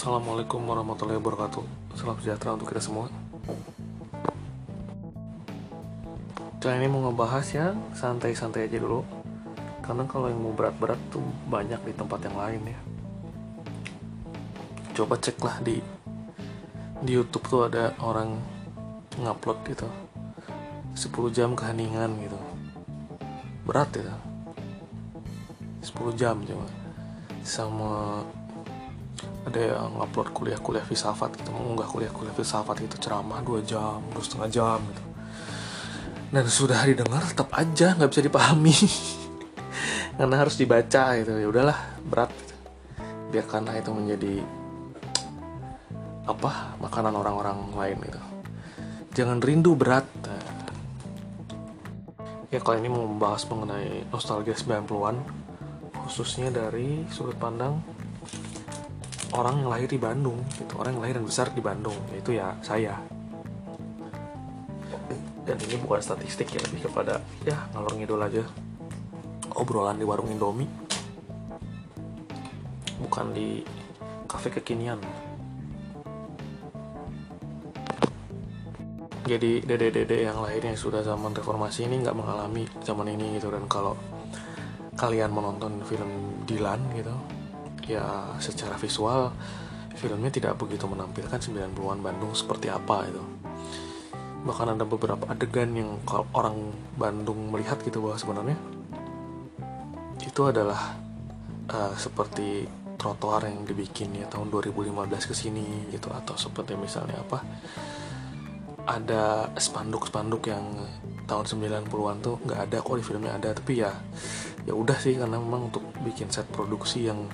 Assalamualaikum warahmatullahi wabarakatuh. Salam sejahtera untuk kita semua. Kali ini mau ngebahas ya santai-santai aja dulu. Karena kalau yang mau berat-berat tuh banyak di tempat yang lain ya. Coba ceklah di di YouTube tuh ada orang ngupload gitu. 10 jam keheningan gitu. Berat ya. 10 jam coba sama ada yang upload kuliah-kuliah filsafat gitu mengunggah kuliah-kuliah filsafat itu ceramah dua jam dua setengah jam gitu. Dan sudah didengar tetap aja nggak bisa dipahami. Karena harus dibaca gitu ya udahlah berat gitu. biarkanlah itu menjadi apa makanan orang-orang lain gitu. Jangan rindu berat. Ya kalau ini mau membahas mengenai nostalgia 90-an khususnya dari sudut pandang orang yang lahir di Bandung gitu. Orang yang lahir dan besar di Bandung yaitu ya saya. Dan ini bukan statistik ya lebih kepada ya ngalor ngidul aja. Obrolan di warung Indomie. Bukan di kafe kekinian. Jadi dede-dede yang lahirnya sudah zaman reformasi ini nggak mengalami zaman ini gitu. Dan kalau kalian menonton film Dilan gitu ya secara visual filmnya tidak begitu menampilkan 90-an Bandung seperti apa itu bahkan ada beberapa adegan yang kalau orang Bandung melihat gitu bahwa sebenarnya itu adalah uh, seperti trotoar yang dibikin ya tahun 2015 ke sini gitu. Atau seperti misalnya apa ada spanduk-spanduk yang tahun 90-an tuh nggak ada kok di filmnya ada. Tapi ya ya udah sih karena memang untuk bikin set produksi yang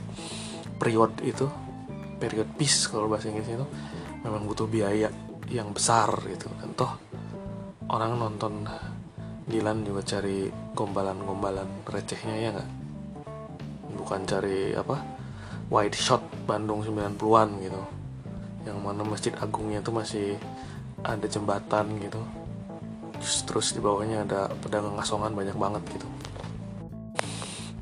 period itu period piece kalau bahasa Inggris itu memang butuh biaya yang besar gitu. Dan toh orang nonton Dilan juga cari gombalan-gombalan recehnya ya nggak? Bukan cari apa wide shot Bandung 90-an gitu. Yang mana Masjid Agungnya itu masih ada jembatan gitu. Terus di bawahnya ada pedagang asongan banyak banget gitu.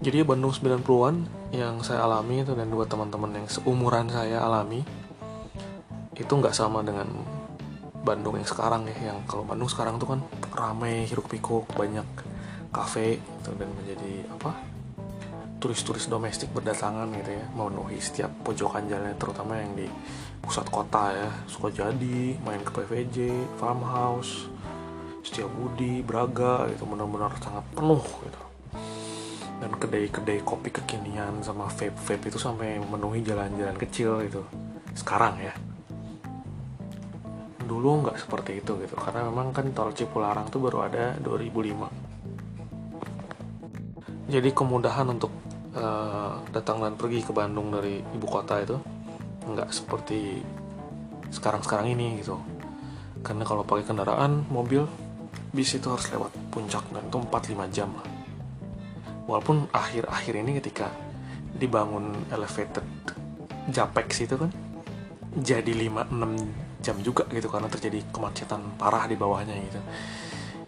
Jadi Bandung 90-an yang saya alami itu dan dua teman-teman yang seumuran saya alami itu nggak sama dengan Bandung yang sekarang ya yang kalau Bandung sekarang tuh kan ramai hiruk pikuk banyak kafe gitu, dan menjadi apa turis-turis domestik berdatangan gitu ya memenuhi setiap pojokan jalan terutama yang di pusat kota ya. Suka jadi main ke PVJ farmhouse Setiabudi Braga itu benar-benar sangat penuh gitu dan kedai-kedai kopi kekinian sama vape-vape itu sampai memenuhi jalan-jalan kecil itu sekarang ya. Dulu nggak seperti itu gitu karena memang kan tol Cipularang tuh baru ada 2005 jadi kemudahan untuk uh, datang dan pergi ke Bandung dari ibu kota itu nggak seperti sekarang-sekarang ini gitu. Karena kalau pakai kendaraan mobil bis itu harus lewat puncak dan itu 4-5 jam lah walaupun akhir-akhir ini ketika dibangun elevated Japex itu kan jadi 5-6 jam juga gitu karena terjadi kemacetan parah di bawahnya gitu.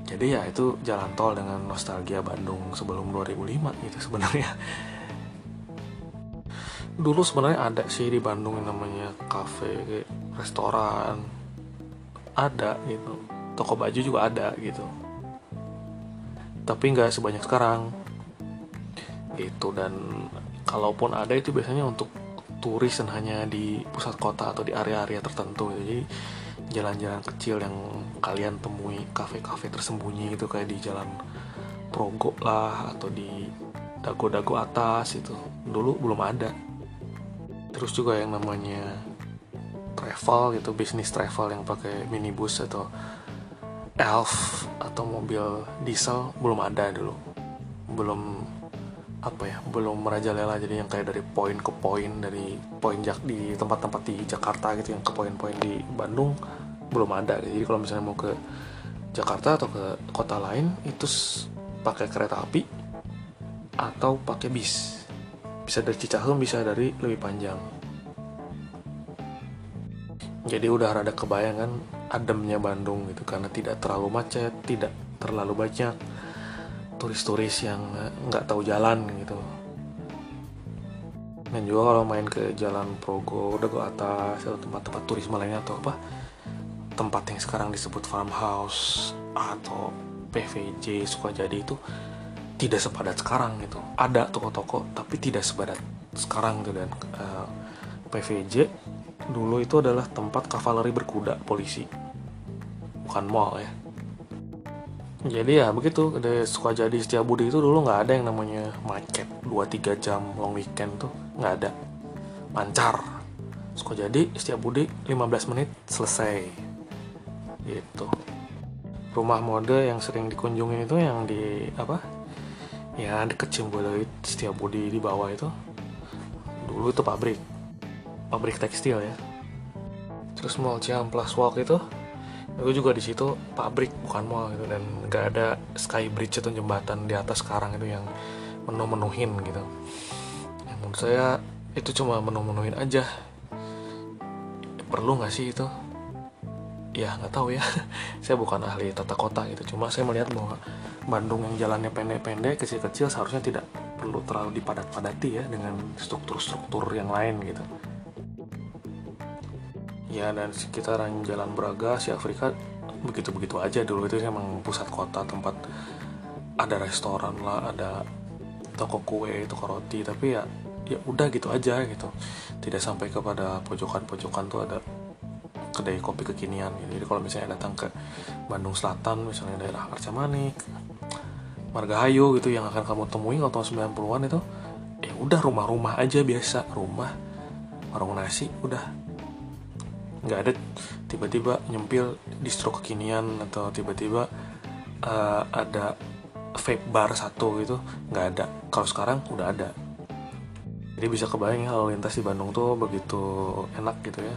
Jadi ya itu jalan tol dengan nostalgia Bandung sebelum 2005 gitu sebenarnya. Dulu sebenarnya ada sih di Bandung yang namanya cafe restoran. Ada gitu. Toko baju juga ada gitu. Tapi nggak sebanyak sekarang gitu dan kalaupun ada itu biasanya untuk turis dan hanya di pusat kota atau di area-area tertentu gitu. jadi jalan-jalan kecil yang kalian temui kafe-kafe tersembunyi gitu kayak di jalan Progo lah atau di dago-dago atas itu dulu belum ada terus juga yang namanya travel gitu bisnis travel yang pakai minibus atau elf atau mobil diesel belum ada dulu belum apa ya belum merajalela jadi yang kayak dari poin ke poin dari poin jak di tempat-tempat di Jakarta gitu yang ke poin-poin di Bandung belum ada. Jadi kalau misalnya mau ke Jakarta atau ke kota lain itu pakai kereta api atau pakai bis. Bisa dari Cicahem bisa dari lebih panjang. Jadi udah rada kebayang kan ademnya Bandung gitu karena tidak terlalu macet tidak terlalu banyak turis-turis yang nggak tahu jalan gitu. Dan juga kalau main ke jalan Progo Dago atas atau tempat-tempat turisme lainnya atau apa tempat yang sekarang disebut farmhouse atau PVJ Sukajadi itu tidak sepadat sekarang gitu. Ada toko-toko tapi tidak sepadat sekarang gitu. Dan uh, eh, PVJ dulu itu adalah tempat kavaleri berkuda polisi. Bukan mall ya jadi ya begitu. Ada Sukajadi Setiabudi itu dulu nggak ada yang namanya macet 2-3 jam long weekend tuh nggak ada. Lancar. Sukajadi Setiabudi 15 menit selesai. Gitu. Rumah mode yang sering dikunjungi itu yang di apa? Ya deket Cimbuluit Setiabudi di bawah itu. Dulu itu pabrik. Pabrik tekstil ya. Terus mall Ciamplas Walk itu itu juga di situ pabrik bukan mall gitu dan nggak ada sky bridge atau jembatan di atas sekarang itu yang menu-menuhin gitu. Yang menurut saya itu cuma menu-menuhin aja. Perlu nggak sih itu? Ya nggak tahu ya. Saya bukan ahli tata kota gitu cuma saya melihat bahwa Bandung yang jalannya pendek-pendek kecil-kecil seharusnya tidak perlu terlalu dipadat-padati ya dengan struktur-struktur yang lain gitu ya dan sekitaran Jalan Braga si Afrika begitu-begitu aja dulu. Itu emang pusat kota tempat ada restoran lah ada toko kue toko roti. Tapi ya ya udah gitu aja gitu. Tidak sampai kepada pojokan-pojokan tuh ada kedai kopi kekinian gitu. jadi kalau misalnya datang ke Bandung Selatan misalnya daerah Arca Manik Margahayu gitu yang akan kamu temui kalau tahun 90-an itu ya udah rumah-rumah aja biasa. Rumah warung nasi udah nggak ada tiba-tiba nyempil distro kekinian atau tiba-tiba uh, ada vape bar satu gitu nggak ada. Kalau sekarang udah ada. Jadi bisa kebayang ya lalu lintas di Bandung tuh begitu enak gitu ya.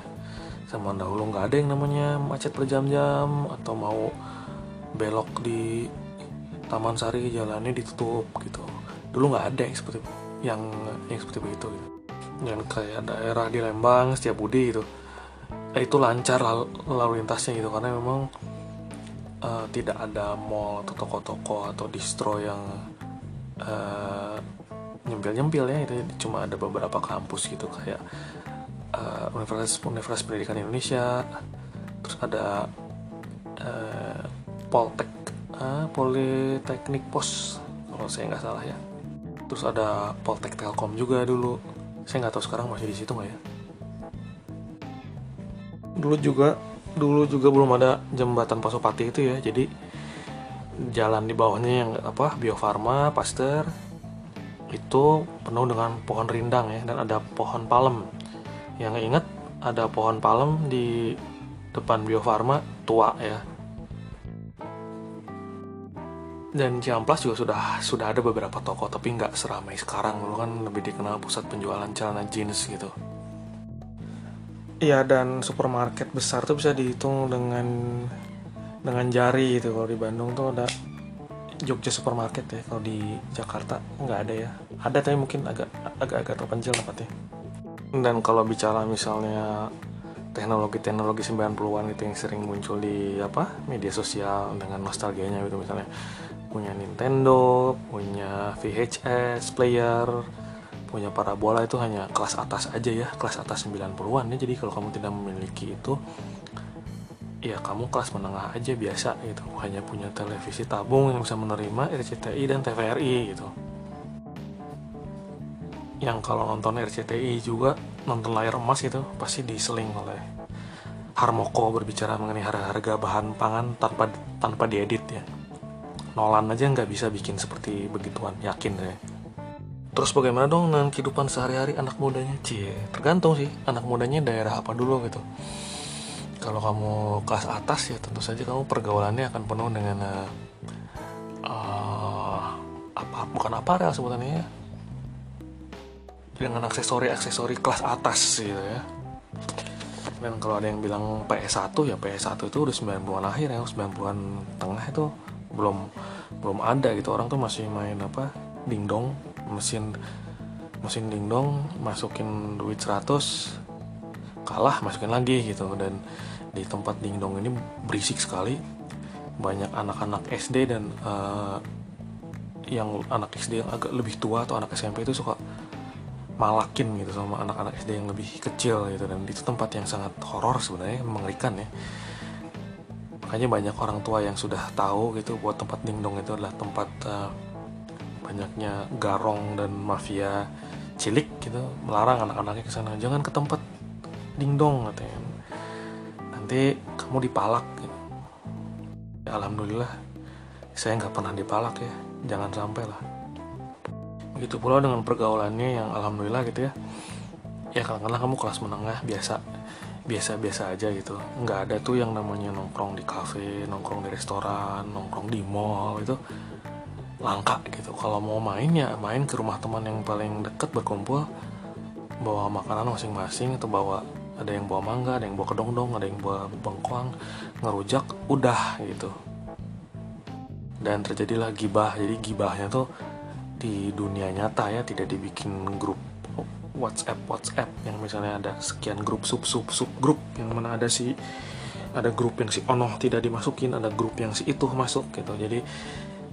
Sama dahulu nggak ada yang namanya macet berjam-jam atau mau belok di Taman Sari jalannya ditutup gitu. Dulu nggak ada yang seperti yang yang seperti itu gitu. yang kayak daerah di Lembang setiap budi itu eh, itu lancar lalu, lalu lintasnya gitu karena memang uh, tidak ada mall atau toko-toko atau distro yang uh, nyempil-nyempil ya itu cuma ada beberapa kampus gitu kayak uh, Universitas Universitas Pendidikan Indonesia terus ada uh, Poltek uh, Politeknik Pos kalau saya nggak salah ya. Terus ada Poltek Telkom juga dulu. Saya nggak tahu sekarang masih di situ nggak ya dulu juga dulu juga belum ada jembatan Pasopati itu ya. Jadi jalan di bawahnya yang apa Bio Farma Pasteur itu penuh dengan pohon rindang ya dan ada pohon palem. Yang ingat ada pohon palem di depan Bio Farma tua ya. Dan Ciamplas juga sudah sudah ada beberapa toko tapi nggak seramai sekarang. Dulu kan lebih dikenal pusat penjualan celana jeans gitu Iya dan supermarket besar tuh bisa dihitung dengan dengan jari gitu. Kalau di Bandung tuh ada Jogja supermarket ya. Kalau di Jakarta nggak ada ya. Ada tapi mungkin agak agak agak terpencil tempatnya. Dan kalau bicara misalnya teknologi-teknologi 90-an itu yang sering muncul di apa media sosial dengan nostalgianya gitu. Misalnya punya Nintendo, punya VHS player, punya parabola itu hanya kelas atas aja ya kelas atas 90-an ya. Jadi kalau kamu tidak memiliki itu ya kamu kelas menengah aja biasa gitu. Hanya punya televisi tabung yang bisa menerima RCTI dan TVRI gitu. Yang kalau nonton RCTI juga nonton layar emas itu pasti diseling oleh Harmoko berbicara mengenai harga-harga bahan pangan tanpa tanpa diedit ya. Nolan aja nggak bisa bikin seperti begituan yakin deh Terus bagaimana dong dengan kehidupan sehari-hari anak mudanya? Cie, tergantung sih anak mudanya daerah apa dulu gitu. Kalau kamu kelas atas ya tentu saja kamu pergaulannya akan penuh dengan uh, apa bukan apa ya sebutannya ya. Dengan aksesori-aksesori kelas atas gitu ya. Dan kalau ada yang bilang PS1 ya PS1 itu udah 90-an akhir ya, 90-an tengah itu belum belum ada gitu orang tuh masih main apa dingdong mesin mesin dingdong masukin duit 100 kalah masukin lagi gitu. Dan di tempat dingdong ini berisik sekali. Banyak anak-anak SD dan uh, yang anak SD yang agak lebih tua atau anak SMP itu suka malakin gitu sama anak-anak SD yang lebih kecil gitu. Dan itu tempat yang sangat horor sebenarnya mengerikan ya. Makanya banyak orang tua yang sudah tahu gitu buat tempat dingdong itu adalah tempat uh, banyaknya garong dan mafia cilik gitu melarang anak-anaknya ke sana. Jangan ke tempat dingdong katanya. Nanti kamu dipalak gitu. ya, alhamdulillah saya nggak pernah dipalak ya. Jangan sampai lah. Begitu pula dengan pergaulannya yang alhamdulillah gitu ya. Ya kadang-kadang kamu kelas menengah biasa biasa-biasa aja gitu. Nggak ada tuh yang namanya nongkrong di kafe nongkrong di restoran nongkrong di mall itu langka gitu. Kalau mau main ya main ke rumah teman yang paling deket berkumpul bawa makanan masing-masing atau bawa ada yang bawa mangga ada yang bawa kedong-dong ada yang bawa bengkoang ngerujak udah gitu. Dan terjadilah gibah. Jadi gibahnya tuh di dunia nyata ya tidak dibikin grup WhatsApp WhatsApp yang misalnya ada sekian grup sub sub sub grup yang mana ada si ada grup yang si Ono tidak dimasukin ada grup yang si itu masuk gitu. Jadi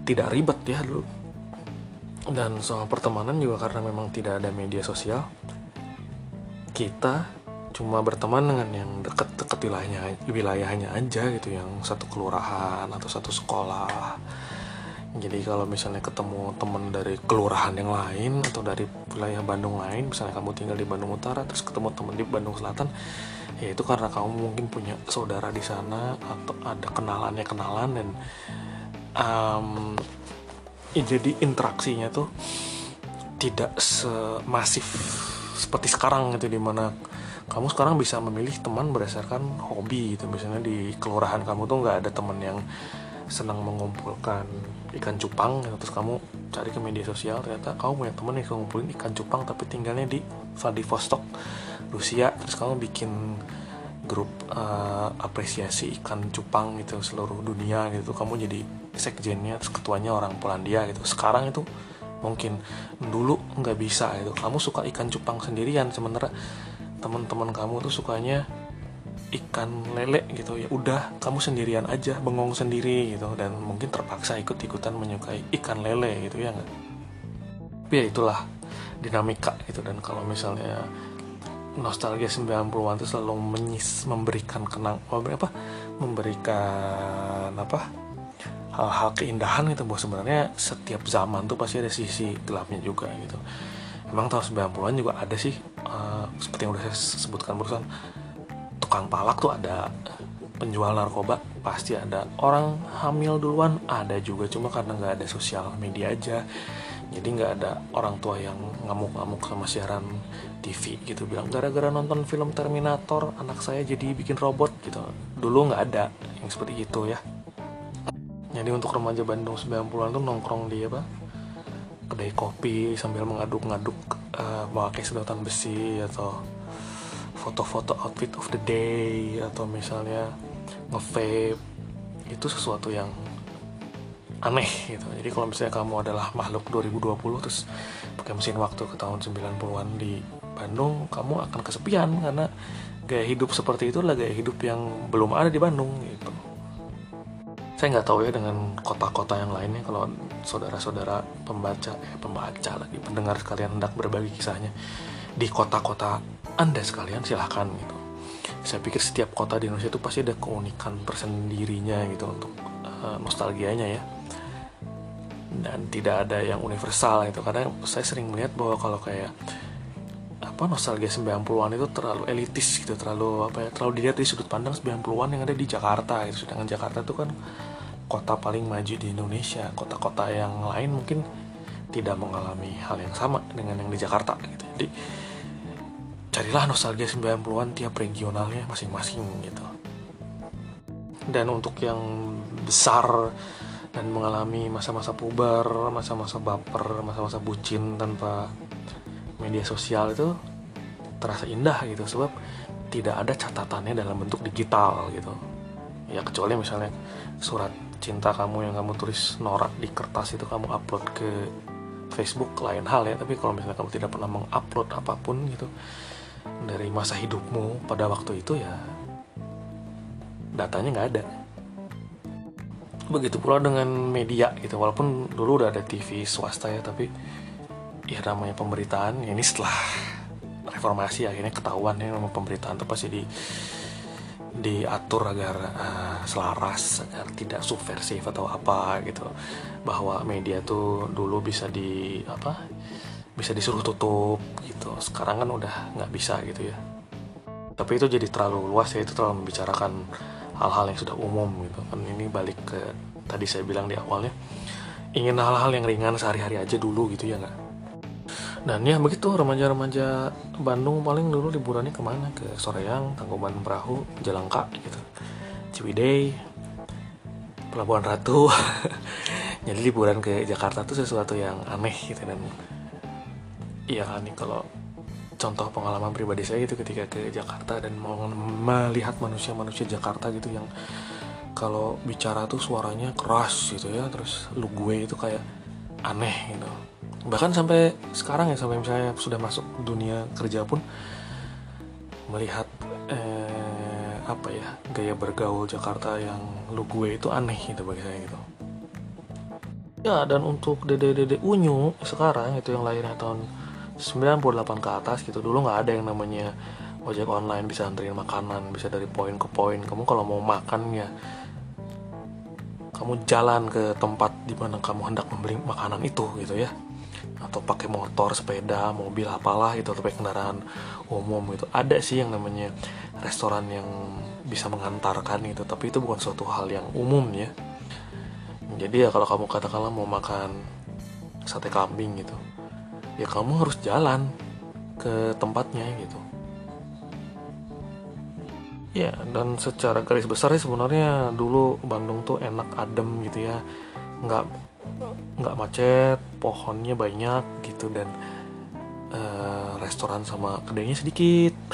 tidak ribet ya dulu. Dan soal pertemanan juga karena memang tidak ada media sosial kita cuma berteman dengan yang dekat-dekat wilayahnya wilayahnya aja gitu yang satu kelurahan atau satu sekolah. Jadi kalau misalnya ketemu temen dari kelurahan yang lain atau dari wilayah Bandung lain misalnya kamu tinggal di Bandung Utara terus ketemu temen di Bandung Selatan ya itu karena kamu mungkin punya saudara di sana atau ada kenalannya kenalan dan um, jadi interaksinya tuh tidak semasif seperti sekarang gitu di mana kamu sekarang bisa memilih teman berdasarkan hobi gitu. Misalnya di kelurahan kamu tuh nggak ada teman yang senang mengumpulkan ikan cupang gitu. terus kamu cari ke media sosial ternyata kamu punya temen yang ngumpulin ikan cupang tapi tinggalnya di Vladivostok Rusia. Terus kamu bikin grup uh, apresiasi ikan cupang gitu seluruh dunia gitu. Kamu jadi sekjennya terus ketuanya orang Polandia gitu. Sekarang itu mungkin dulu nggak bisa gitu. Kamu suka ikan cupang sendirian sementara teman-teman kamu tuh sukanya ikan lele gitu. Ya udah kamu sendirian aja bengong sendiri gitu. Dan mungkin terpaksa ikut-ikutan menyukai ikan lele gitu ya nggak? Tapi ya itulah dinamika gitu. Dan kalau misalnya nostalgia 90-an itu selalu menyis memberikan kenang apa memberikan apa hal-hal keindahan gitu bahwa sebenarnya setiap zaman tuh pasti ada sisi gelapnya juga gitu. Emang tahun 90-an juga ada sih uh, seperti yang udah saya sebutkan barusan tukang palak tuh ada penjual narkoba pasti ada. Orang hamil duluan ada juga cuma karena nggak ada sosial media aja. Jadi nggak ada orang tua yang ngamuk-ngamuk sama siaran TV gitu bilang gara-gara nonton film Terminator anak saya jadi bikin robot gitu. Dulu nggak ada yang seperti itu ya jadi untuk remaja Bandung 90-an tuh nongkrong di apa? Kedai kopi sambil mengaduk-ngaduk uh, memakai sedotan besi atau foto-foto outfit of the day atau misalnya nge itu sesuatu yang aneh gitu. Jadi kalau misalnya kamu adalah makhluk 2020 terus pakai mesin waktu ke tahun 90-an di Bandung kamu akan kesepian karena gaya hidup seperti itu adalah gaya hidup yang belum ada di Bandung gitu saya nggak tahu ya dengan kota-kota yang lainnya kalau saudara-saudara pembaca eh pembaca lagi pendengar sekalian hendak berbagi kisahnya di kota-kota anda sekalian silahkan gitu. Saya pikir setiap kota di Indonesia itu pasti ada keunikan tersendirinya gitu untuk uh, nostalgianya ya. Dan tidak ada yang universal gitu. Karena saya sering melihat bahwa kalau kayak apa nostalgia 90-an itu terlalu elitis gitu terlalu apa ya terlalu dilihat dari sudut pandang 90-an yang ada di Jakarta gitu. Sedangkan Jakarta itu kan kota paling maju di Indonesia kota-kota yang lain mungkin tidak mengalami hal yang sama dengan yang di Jakarta gitu. Jadi carilah nostalgia 90-an tiap regionalnya masing-masing gitu. Dan untuk yang besar dan mengalami masa-masa puber, masa-masa baper, masa-masa bucin tanpa media sosial itu terasa indah gitu. Sebab tidak ada catatannya dalam bentuk digital gitu. Ya kecuali misalnya surat cinta kamu yang kamu tulis norak di kertas itu kamu upload ke Facebook lain hal ya. Tapi kalau misalnya kamu tidak pernah mengupload apa pun gitu dari masa hidupmu pada waktu itu ya datanya nggak ada. Begitu pula dengan media gitu. Walaupun dulu udah ada TV swasta ya tapi ya namanya pemberitaan ya ini setelah reformasi akhirnya ketahuan ya nama pemberitaan itu pasti di diatur agar uh, selaras agar tidak subversif atau apa gitu. Bahwa media tuh dulu bisa di apa bisa disuruh tutup gitu. Sekarang kan udah nggak bisa gitu ya. Tapi itu jadi terlalu luas ya itu terlalu membicarakan hal-hal yang sudah umum gitu. Kan ini balik ke tadi saya bilang di awalnya ingin hal-hal yang ringan sehari-hari aja dulu gitu ya nggak dan ya begitu remaja-remaja Bandung paling dulu liburannya ke mana? Ke Soreang, Tangkuban Perahu, Jalangka gitu, Ciwidey, Pelabuhan Ratu. Jadi liburan ke Jakarta tuh sesuatu yang aneh gitu. Dan kan nih kalau contoh pengalaman pribadi saya itu ketika ke Jakarta dan mau melihat manusia-manusia Jakarta gitu yang kalau bicara tuh suaranya keras gitu ya. Terus lu gue itu kayak aneh gitu bahkan sampai sekarang ya sampai misalnya sudah masuk dunia kerja pun melihat eh, apa ya gaya bergaul Jakarta yang lu gue itu aneh gitu bagi saya gitu. Ya dan untuk dede-dede unyu sekarang itu yang lahirnya tahun 98 ke atas gitu dulu nggak ada yang namanya ojek online bisa anterin makanan bisa dari poin ke poin. Kamu kalau mau makan ya kamu jalan ke tempat di mana kamu hendak membeli makanan itu gitu ya atau pakai motor, sepeda, mobil apalah itu atau pakai kendaraan umum itu ada sih yang namanya restoran yang bisa mengantarkan itu tapi itu bukan suatu hal yang umum ya. Jadi ya kalau kamu katakanlah mau makan sate kambing gitu ya kamu harus jalan ke tempatnya gitu. Ya dan secara garis besar sebenarnya dulu Bandung tuh enak adem gitu ya. Nggak nggak macet pohonnya banyak gitu dan uh, restoran sama kedainya sedikit.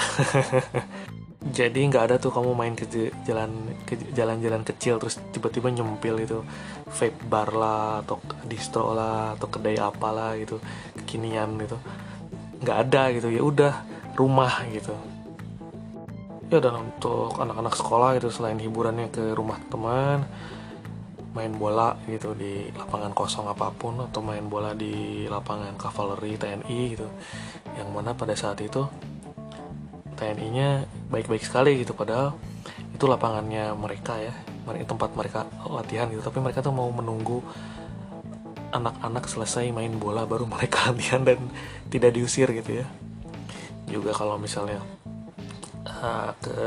Jadi nggak ada tuh kamu main ke jalan ke jalan-jalan kecil terus tiba-tiba nyempil itu vape bar lah atau distro lah atau kedai apalah gitu kekinian gitu. Nggak ada gitu ya udah rumah gitu. Ya dan untuk anak-anak sekolah itu selain hiburannya ke rumah teman main bola gitu di lapangan kosong apa pun atau main bola di lapangan kavaleri TNI gitu. Yang mana pada saat itu TNI-nya baik-baik sekali gitu padahal itu lapangannya mereka ya tempat mereka latihan gitu. Tapi mereka tuh mau menunggu anak-anak selesai main bola baru mereka latihan dan tidak diusir gitu ya. Juga kalau misalnya uh, ke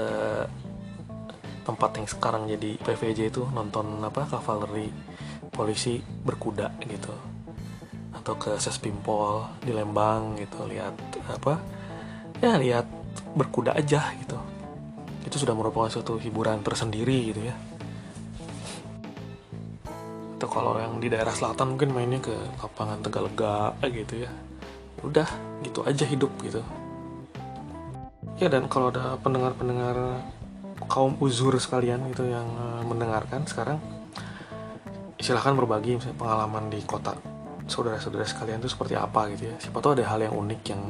tempat yang sekarang jadi PVJ itu nonton apa kavaleri polisi berkuda gitu. Atau ke Sespimpol di Lembang gitu lihat apa ya lihat berkuda aja gitu. Itu sudah merupakan suatu hiburan tersendiri gitu ya. Atau kalau yang di daerah selatan mungkin mainnya ke lapangan Tegalega gitu ya. Udah gitu aja hidup gitu. Ya dan kalau ada pendengar-pendengar kaum uzur sekalian itu yang uh, mendengarkan sekarang silahkan berbagi misalnya pengalaman di kota saudara-saudara sekalian itu seperti apa gitu ya. Siapa tahu ada hal yang unik yang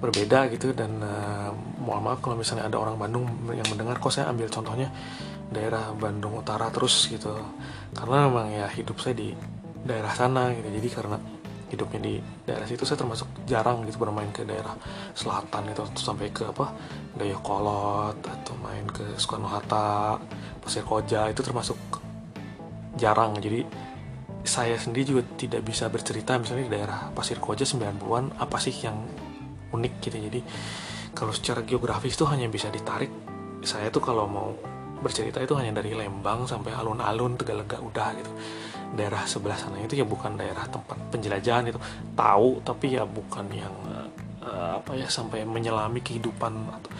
berbeda gitu dan uh, mohon maaf kalau misalnya ada orang Bandung yang mendengar kok saya ambil contohnya daerah Bandung Utara terus gitu. Karena memang ya hidup saya di daerah sana gitu. Jadi karena hidupnya di daerah situ saya termasuk jarang gitu bermain ke daerah selatan itu sampai ke apa Dayakolot main ke Soekarno Hatta Pasir Koja itu termasuk jarang. Jadi saya sendiri juga tidak bisa bercerita misalnya di daerah Pasir Koja 90-an apa sih yang unik gitu. Jadi kalau secara geografis itu hanya bisa ditarik. Saya tuh kalau mau bercerita itu hanya dari Lembang sampai alun-alun Tegalega udah gitu. Daerah sebelah sana itu ya bukan daerah tempat penjelajahan itu. Tahu tapi ya bukan yang uh, apa ya sampai menyelami kehidupan atau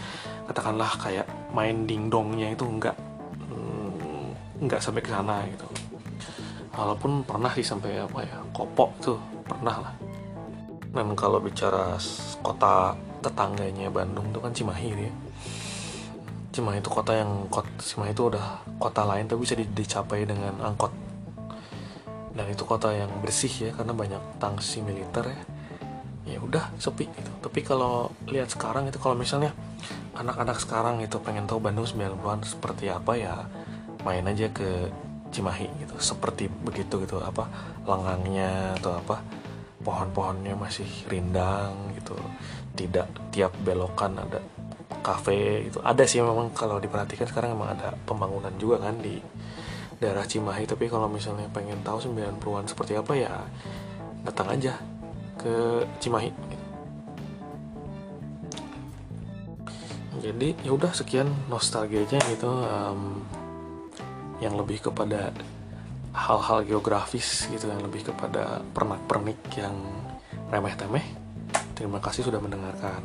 katakanlah kayak main dingdongnya itu enggak mm, enggak sampai ke sana gitu. Walaupun pernah sih sampai apa ya kopok tuh pernah lah. Dan kalau bicara kota tetangganya Bandung itu kan Cimahi gitu ya. Cimahi itu kota yang kota Cimahi itu udah kota lain tapi bisa dicapai dengan angkot. Dan itu kota yang bersih ya karena banyak tangsi militer ya. Ya udah sepi gitu. Tapi kalau lihat sekarang itu kalau misalnya anak-anak sekarang itu pengen tahu Bandung 90-an seperti apa ya main aja ke Cimahi gitu. Seperti begitu gitu apa lengangnya atau apa pohon-pohonnya masih rindang gitu. Tidak tiap belokan ada kafe itu ada sih memang kalau diperhatikan sekarang emang ada pembangunan juga kan di daerah Cimahi. Tapi kalau misalnya pengen tahu 90-an seperti apa ya datang aja ke Cimahi jadi ya udah sekian nostalgianya gitu um, yang lebih kepada hal-hal geografis gitu yang lebih kepada pernak-pernik yang remeh-temeh. Terima kasih sudah mendengarkan